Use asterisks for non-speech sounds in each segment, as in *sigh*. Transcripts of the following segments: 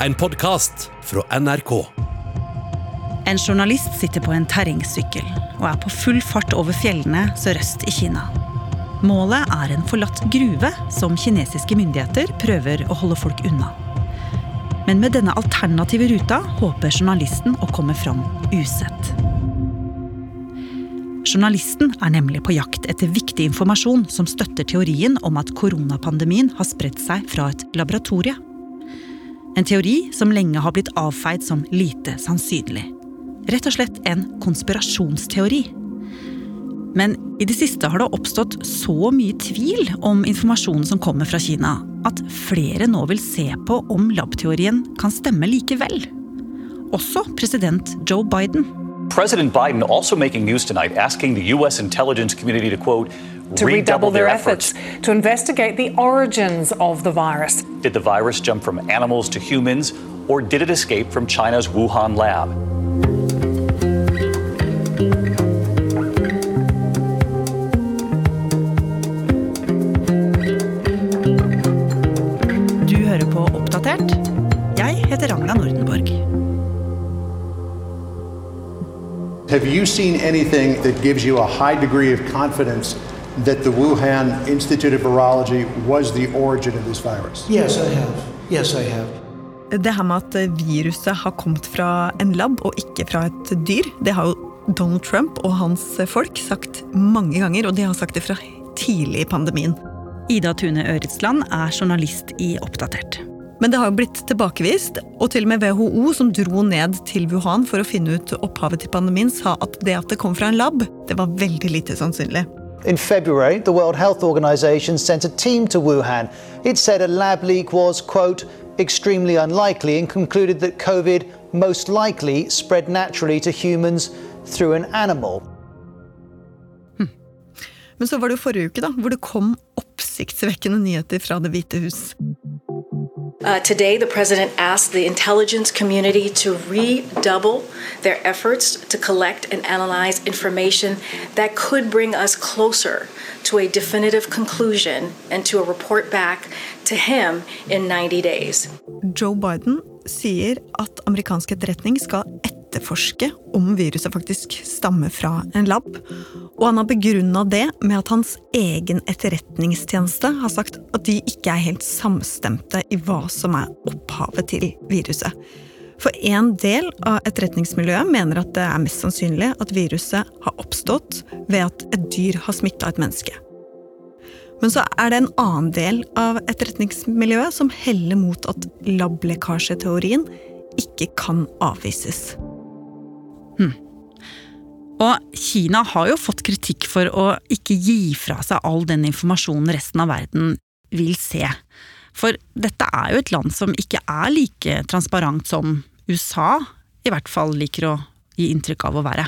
En podkast fra NRK. En journalist sitter på en terrengsykkel og er på full fart over fjellene sørøst i Kina. Målet er en forlatt gruve som kinesiske myndigheter prøver å holde folk unna. Men med denne alternative ruta håper journalisten å komme fram usett. Journalisten er nemlig på jakt etter viktig informasjon som støtter teorien om at koronapandemien har spredt seg fra et laboratorie. En teori som lenge har blitt avfeid som lite sannsynlig. Rett og slett en konspirasjonsteori. Men i det siste har det oppstått så mye tvil om informasjonen som kommer fra Kina, at flere nå vil se på om labteorien kan stemme likevel. Også president Joe Biden. President Biden also making news tonight, asking the U.S. intelligence community to quote, to redouble their efforts to investigate the origins of the virus. Did the virus jump from animals to humans, or did it escape from China's Wuhan lab? Have you seen anything that gives you a high degree of confidence that the Wuhan Institute of Virology was the origin of this virus? Yes, I have. Yes, I have. Det her med at viruset har kommet fra en lab og ikke fra et dyr, det har jo Donald Trump og hans folk sagt mange ganger, og de har sagt det fra tidlig i pandemien. Ida Tune Øretsland er journalist i Oppdatert. Men det har jo blitt tilbakevist, og til og med WHO, som dro ned til Wuhan for å finne ut opphavet til pandemien, sa at det at det kom fra en lab, det var veldig lite sannsynlig. In February, the World Health Organization sent a team to Wuhan. It said a lab leak was, quote, extremely unlikely and concluded that COVID most likely spread naturally to humans through an animal. Men så var det jo forrige uke, da, hvor det kom oppsiktsvekkende nyheter fra Det hvite hus. Uh, today, the president asked the intelligence community to redouble their efforts to collect and analyze information that could bring us closer to a definitive conclusion and to a report back to him in 90 days. Joe Biden sier at amerikansk etterretning skal etterforske om viruset faktisk stammer fra en lab. Og han har begrunna det med at hans egen etterretningstjeneste har sagt at de ikke er helt samstemte i hva som er opphavet til viruset. For en del av etterretningsmiljøet mener at det er mest sannsynlig at viruset har oppstått ved at et dyr har smitta et menneske. Men så er det en annen del av etterretningsmiljøet som heller mot at lablekkasjeteorien ikke kan avvises. Og Kina har jo fått kritikk for å ikke gi fra seg all den informasjonen resten av verden vil se. For dette er jo et land som ikke er like transparent som USA i hvert fall liker å gi inntrykk av å være.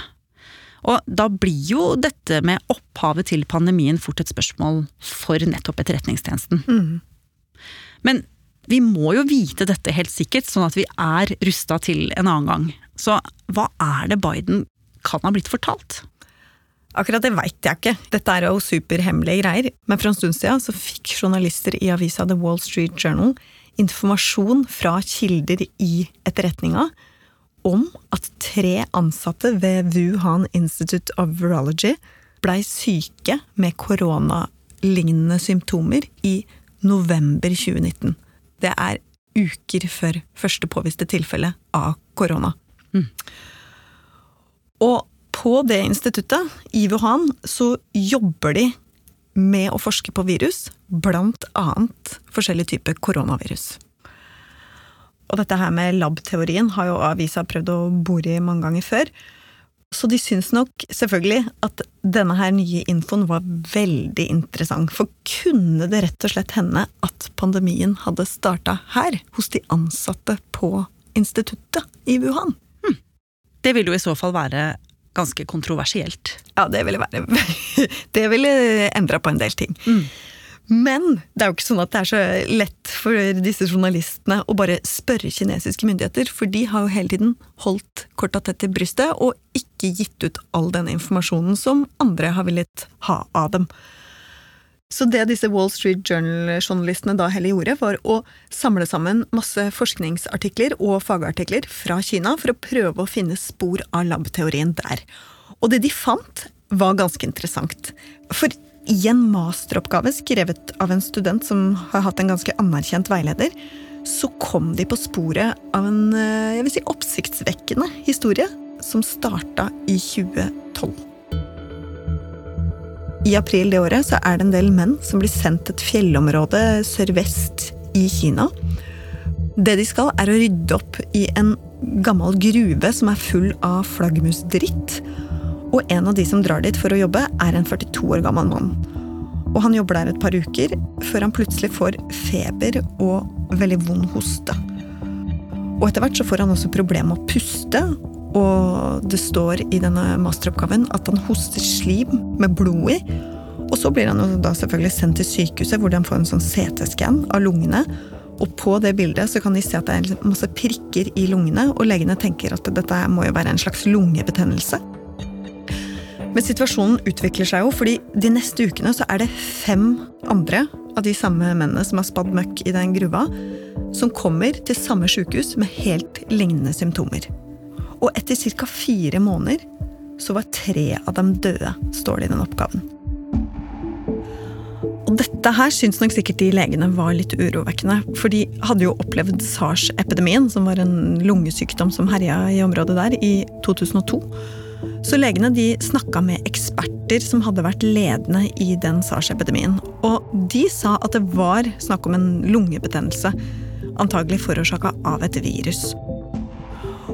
Og da blir jo dette med opphavet til pandemien fort et spørsmål for nettopp Etterretningstjenesten. Mm. Men vi må jo vite dette helt sikkert, sånn at vi er rusta til en annen gang. Så hva er det Biden kan ha blitt fortalt? Akkurat det veit jeg ikke. Dette er jo superhemmelige greier. Men for en stund siden så fikk journalister i avisa The Wall Street Journal informasjon fra kilder i etterretninga om at tre ansatte ved Wuhan Institute of Virology blei syke med koronalignende symptomer i november 2019. Det er uker før første påviste tilfelle av korona. Mm. Og på det instituttet, i Wuhan, så jobber de med å forske på virus, blant annet forskjellige typer koronavirus. Og dette her med lab-teorien har jo avisa prøvd å bore i mange ganger før. Så de syns nok selvfølgelig at denne her nye infoen var veldig interessant. For kunne det rett og slett hende at pandemien hadde starta her, hos de ansatte på instituttet i Wuhan? Det vil jo i så fall være ganske kontroversielt. Ja, det ville være *laughs* Det ville endra på en del ting. Mm. Men det er jo ikke sånn at det er så lett for disse journalistene å bare spørre kinesiske myndigheter, for de har jo hele tiden holdt korta tett til brystet og ikke gitt ut all den informasjonen som andre har villet ha av dem. Så det disse Wall Street Journal-journalistene da heller gjorde, var å samle sammen masse forskningsartikler og fagartikler fra Kina for å prøve å finne spor av labteorien der. Og det de fant, var ganske interessant. For i en masteroppgave skrevet av en student som har hatt en ganske anerkjent veileder, så kom de på sporet av en eh, jeg vil si, oppsiktsvekkende historie som starta i 2012. I april det året så er det en del menn som blir sendt til et fjellområde sørvest i Kina. Det de skal, er å rydde opp i en gammel gruve som er full av flaggermusdritt. Og en av de som drar dit for å jobbe, er en 42 år gammel mann. Og han jobber der et par uker, før han plutselig får feber og veldig vond hoste. Og etter hvert så får han også problemer med å puste, og det står i denne masteroppgaven at han hoster slim med blod i. Og så blir han da selvfølgelig sendt til sykehuset, hvor han får en sånn CT-scan av lungene. Og på det bildet så kan de se at det er masse prikker i lungene, og legene tenker at dette må jo være en slags lungebetennelse. Men situasjonen utvikler seg jo, fordi de neste ukene så er det fem andre av de samme mennene som har spadd møkk i den gruva, som kommer til samme sykehus med helt lignende symptomer. Og etter ca. fire måneder så var tre av dem døde, står det i den oppgaven. Og dette her syns nok sikkert de legene var litt urovekkende. For de hadde jo opplevd SARS-epidemien, som var en lungesykdom som herja i området der, i 2002. Så legene de snakka med eksperter som hadde vært ledende i den SARS-epidemien. Og de sa at det var snakk om en lungebetennelse, antagelig forårsaka av et virus.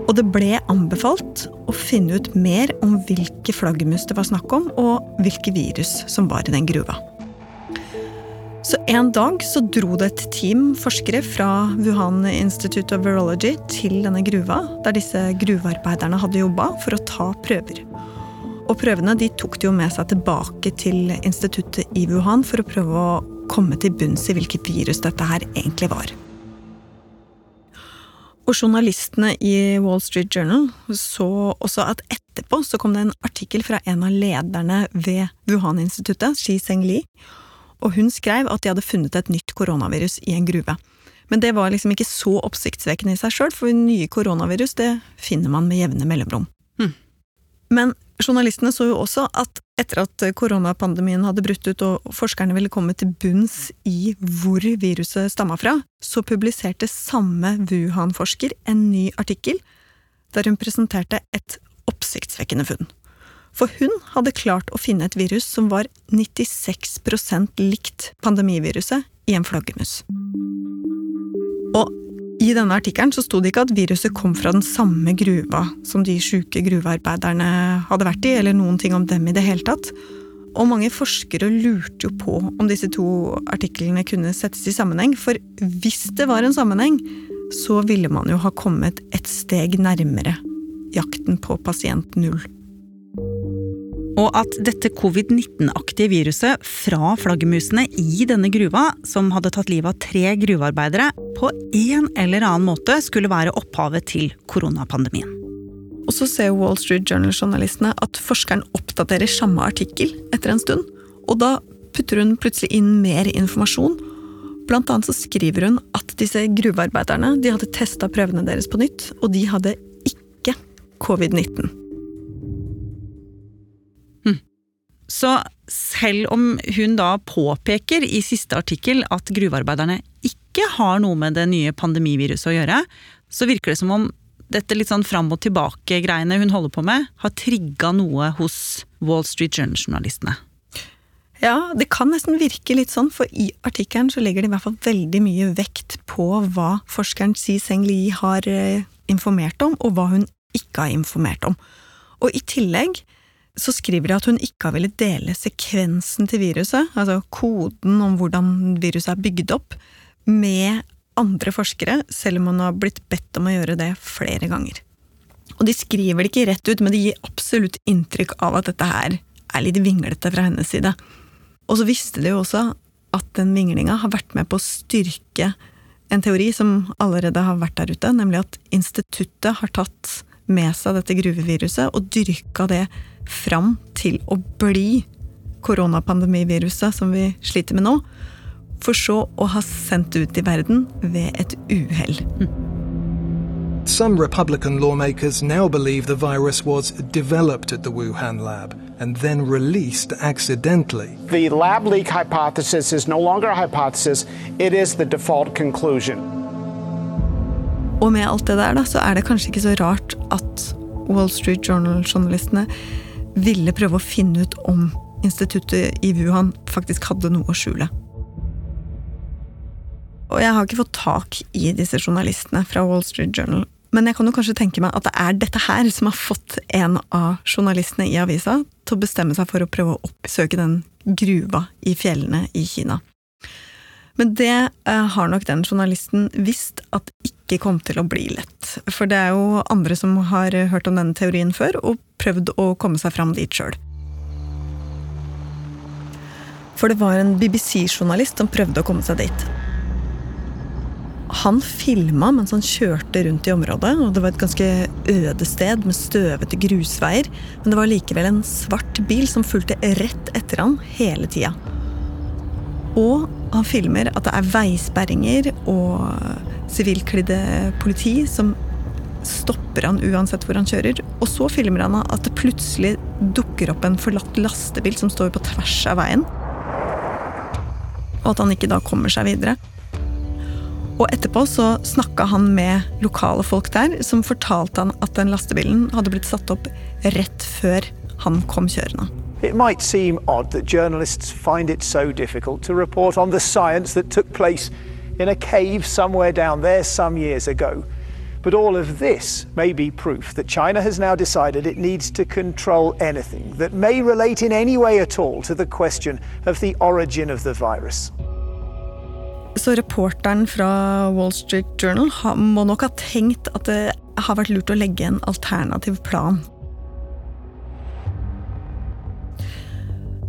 Og det ble anbefalt å finne ut mer om hvilke flaggermus det var snakk om, og hvilke virus som var i den gruva. Så en dag så dro det et team forskere fra Wuhan Institute of Virology til denne gruva, der disse gruvearbeiderne hadde jobba, for å ta prøver. Og prøvene de tok de jo med seg tilbake til instituttet i Wuhan for å prøve å komme til bunns i hvilket virus dette her egentlig var. Og journalistene i Wall Street Journal så også at etterpå så kom det en artikkel fra en av lederne ved Wuhan-instituttet, Xi Zhengli, og hun skrev at de hadde funnet et nytt koronavirus i en gruve. Men det var liksom ikke så oppsiktsvekkende i seg sjøl, for nye koronavirus det finner man med jevne mellomrom. Hmm. Men journalistene så jo også at etter at koronapandemien hadde brutt ut og forskerne ville komme til bunns i hvor viruset stamma fra, så publiserte samme Wuhan-forsker en ny artikkel der hun presenterte et oppsiktsvekkende funn. For hun hadde klart å finne et virus som var 96% likt pandemiviruset i en flaggermus. Og i denne artikkelen så sto det ikke at viruset kom fra den samme gruva som de sjuke gruvearbeiderne hadde vært i, eller noen ting om dem i det hele tatt. Og mange forskere lurte jo på om disse to artiklene kunne settes i sammenheng, for hvis det var en sammenheng, så ville man jo ha kommet et steg nærmere jakten på pasient null. Og at dette covid-19-aktige viruset fra flaggermusene i denne gruva, som hadde tatt livet av tre gruvearbeidere, på en eller annen måte skulle være opphavet til koronapandemien. Og så ser Wall Street Journal-journalistene at forskeren oppdaterer samme artikkel etter en stund. Og da putter hun plutselig inn mer informasjon. Blant annet så skriver hun at disse gruvearbeiderne de hadde testa prøvene deres på nytt, og de hadde ikke covid-19. Så selv om hun da påpeker i siste artikkel at gruvearbeiderne ikke har noe med det nye pandemiviruset å gjøre, så virker det som om dette litt sånn fram og tilbake-greiene hun holder på med, har trigga noe hos Wall Street Journal-journalistene. Ja, det kan nesten virke litt sånn, for i artikkelen så legger de i hvert fall veldig mye vekt på hva forskeren Xi Zheng Li har eh, informert om, og hva hun ikke har informert om. Og i tillegg så skriver de at hun ikke har villet dele sekvensen til viruset, altså koden om hvordan viruset er bygd opp, med andre forskere, selv om hun har blitt bedt om å gjøre det flere ganger. Og de skriver det ikke rett ut, men de gir absolutt inntrykk av at dette her er litt vinglete fra hennes side. Og så visste de jo også at den vinglinga har vært med på å styrke en teori som allerede har vært der ute, nemlig at instituttet har tatt med seg dette gruveviruset og dyrka det fram til å bli koronapandemiviruset som vi sliter med nå, for så å ha sendt ut i verden ved et uhell. Some Republican lawmakers now believe the virus was developed at the Wuhan lab and then released accidentally. The lab leak hypothesis is no longer a hypothesis, it is the default conclusion. Og med alt det der, da, så er det kanskje ikke så rart at Wall Street Journal-journalistene ville prøve å finne ut om instituttet i Wuhan faktisk hadde noe å skjule. Og jeg har ikke fått tak i disse journalistene fra Wall Street Journal, men jeg kan jo kanskje tenke meg at det er dette her som har fått en av journalistene i avisa til å bestemme seg for å prøve å oppsøke den gruva i fjellene i Kina. Men det eh, har nok den journalisten visst at ikke kom til å bli lett. For det er jo andre som har hørt om denne teorien før, og prøvd å komme seg fram dit sjøl. For det var en BBC-journalist som prøvde å komme seg dit. Han filma mens han kjørte rundt i området, og det var et ganske øde sted med støvete grusveier, men det var likevel en svart bil som fulgte rett etter han hele tida. Og han filmer at det er veisperringer og sivilklidde politi som stopper han uansett hvor han kjører. Og så filmer han at det plutselig dukker opp en forlatt lastebil som står på tvers av veien. Og at han ikke da kommer seg videre. Og etterpå så snakka han med lokale folk der, som fortalte han at den lastebilen hadde blitt satt opp rett før han kom kjørende. It might seem odd that journalists find it so difficult to report on the science that took place in a cave somewhere down there some years ago. But all of this may be proof that China has now decided it needs to control anything that may relate in any way at all to the question of the origin of the virus. Så reporteren fra Wall Street Journal må nok ha tenkt at det har vært lurt å legge en alternativ plan.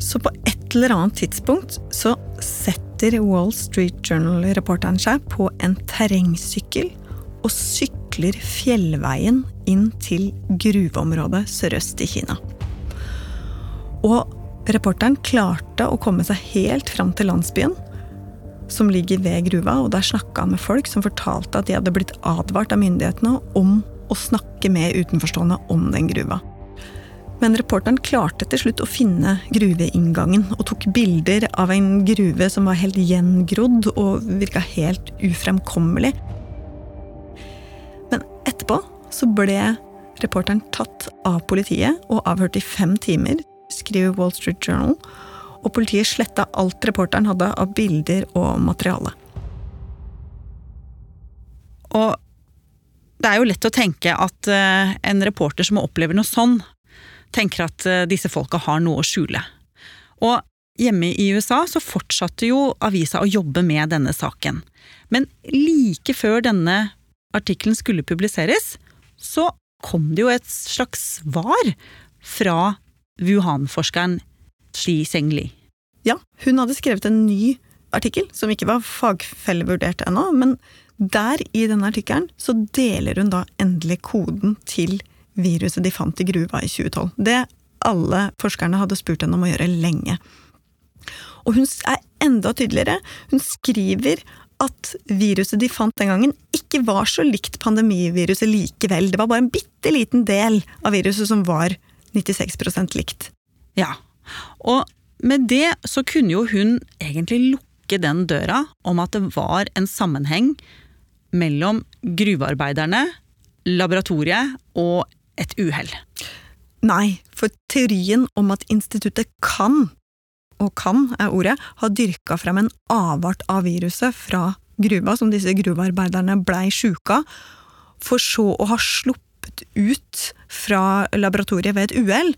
Så på et eller annet tidspunkt så setter Wall Street Journal-reporteren seg på en terrengsykkel og sykler fjellveien inn til gruveområdet sørøst i Kina. Og reporteren klarte å komme seg helt fram til landsbyen, som ligger ved gruva, og der snakka han med folk som fortalte at de hadde blitt advart av myndighetene om å snakke med utenforstående om den gruva. Men reporteren klarte til slutt å finne gruveinngangen, og tok bilder av en gruve som var helt gjengrodd og virka helt ufremkommelig. Men etterpå så ble reporteren tatt av politiet og avhørt i fem timer, skriver Wall Street Journal, og politiet sletta alt reporteren hadde av bilder og materiale. Og det er jo lett å tenke at eh, en reporter som opplever noe sånn, tenker at eh, disse folka har noe å skjule. Og hjemme i USA så fortsatte jo avisa å jobbe med denne saken. Men like før denne artikkelen skulle publiseres, så kom det jo et slags svar fra Wuhan-forskeren Xi Sengli. Ja, hun hadde skrevet en ny artikkel, som ikke var fagfellevurdert ennå, men der i denne artikkelen så deler hun da endelig koden til viruset de fant i gruva i 2012. Det alle forskerne hadde spurt henne om å gjøre lenge. Og hun er enda tydeligere. Hun skriver at viruset de fant den gangen, ikke var så likt pandemiviruset likevel. Det var bare en bitte liten del av viruset som var 96% likt. Ja, og med det så kunne jo hun egentlig lukke den døra om at det var en sammenheng mellom gruvearbeiderne, laboratoriet og et uhell. Nei, for teorien om at instituttet kan, og kan er ordet, ha dyrka frem en avart av viruset fra gruva, som disse gruvearbeiderne blei sjuke av, for så å ha sluppet ut fra laboratoriet ved et uhell,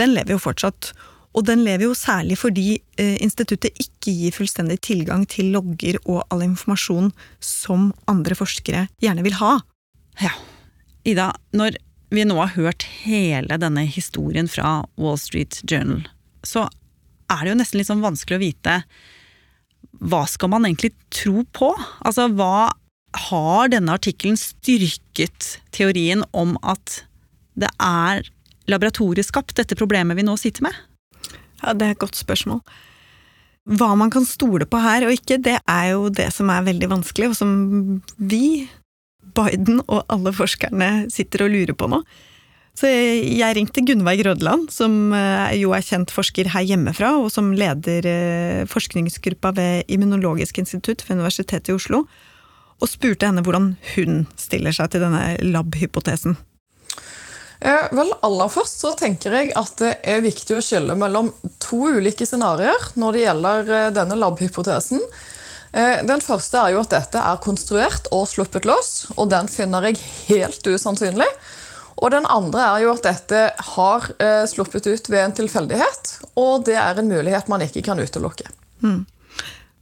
den lever jo fortsatt. Og den lever jo særlig fordi eh, instituttet ikke gir fullstendig tilgang til logger og all informasjon som andre forskere gjerne vil ha. Ja. Ida, når vi nå har hørt hele denne historien fra Wall Street Journal, så er det jo nesten litt sånn vanskelig å vite hva skal man egentlig tro på? Altså, hva har denne artikkelen styrket teorien om at det er laboratorieskapt, dette problemet vi nå sitter med? Ja, Det er et godt spørsmål. Hva man kan stole på her og ikke, det er jo det som er veldig vanskelig, og som vi, Biden og alle forskerne sitter og lurer på nå. Så jeg ringte Gunnveig Rødland, som eh, jo er kjent forsker her hjemmefra, og som leder eh, forskningsgruppa ved Immunologisk institutt ved Universitetet i Oslo, og spurte henne hvordan hun stiller seg til denne lab-hypotesen. Eh, vel, Aller først så tenker jeg at det er viktig å skille mellom to ulike scenarioer når det gjelder eh, denne lab-hypotesen. Eh, den første er jo at dette er konstruert og sluppet løs, og den finner jeg helt usannsynlig. Og den andre er jo at dette har sluppet ut ved en tilfeldighet, og det er en mulighet man ikke kan utelukke. Mm.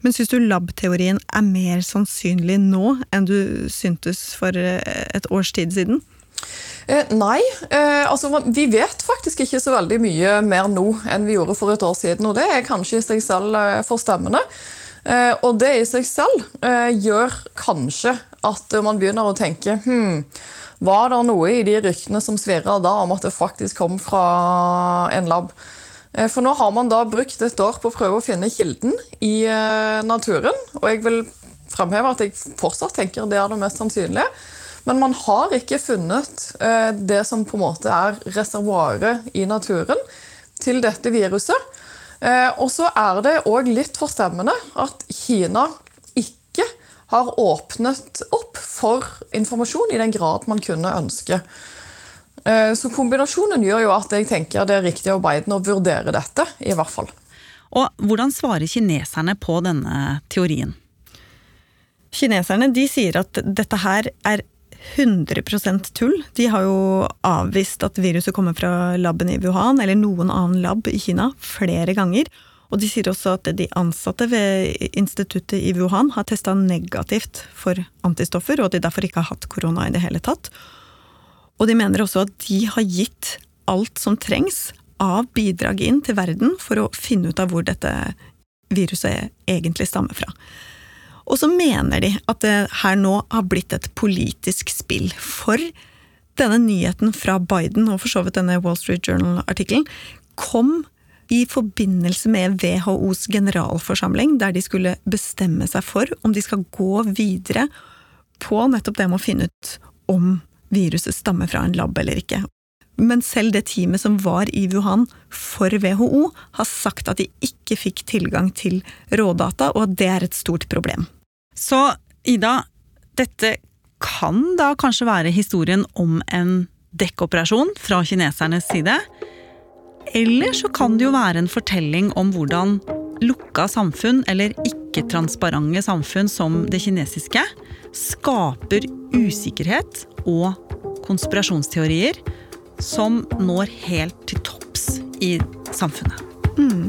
Men syns du lab-teorien er mer sannsynlig nå enn du syntes for et års tid siden? Eh, nei. Eh, altså, vi vet faktisk ikke så veldig mye mer nå enn vi gjorde for et år siden. Og det er kanskje i seg selv eh, forstemmende. Og det i seg selv gjør kanskje at man begynner å tenke hmm, Var det noe i de ryktene som svirra da om at det faktisk kom fra en lab? For nå har man da brukt et år på å prøve å finne kilden i naturen. Og jeg vil fremheve at jeg fortsatt tenker det er det mest sannsynlige. Men man har ikke funnet eh, det som på en måte er reservoaret i naturen til dette viruset. Eh, og så er det òg litt forstemmende at Kina ikke har åpnet opp for informasjon i den grad man kunne ønske. Eh, så kombinasjonen gjør jo at jeg tenker det er riktig av Biden å vurdere dette, i hvert fall. Og hvordan svarer kineserne på denne teorien? Kineserne de sier at dette her er 100% tull. De har jo avvist at viruset kommer fra laben i Wuhan, eller noen annen lab i Kina, flere ganger. Og de sier også at de ansatte ved instituttet i Wuhan har testa negativt for antistoffer, og at de derfor ikke har hatt korona i det hele tatt. Og de mener også at de har gitt alt som trengs av bidrag inn til verden for å finne ut av hvor dette viruset egentlig stammer fra. Og så mener de at det her nå har blitt et politisk spill. For denne nyheten fra Biden, og for så vidt denne Wall Street Journal-artikkelen, kom i forbindelse med WHOs generalforsamling, der de skulle bestemme seg for om de skal gå videre på nettopp det med å finne ut om viruset stammer fra en lab eller ikke. Men selv det teamet som var i Wuhan for WHO, har sagt at de ikke fikk tilgang til rådata, og at det er et stort problem. Så Ida, dette kan da kanskje være historien om en dekkoperasjon fra kinesernes side? Eller så kan det jo være en fortelling om hvordan lukka samfunn, eller ikke-transparente samfunn som det kinesiske, skaper usikkerhet og konspirasjonsteorier som når helt til topps i samfunnet. Mm.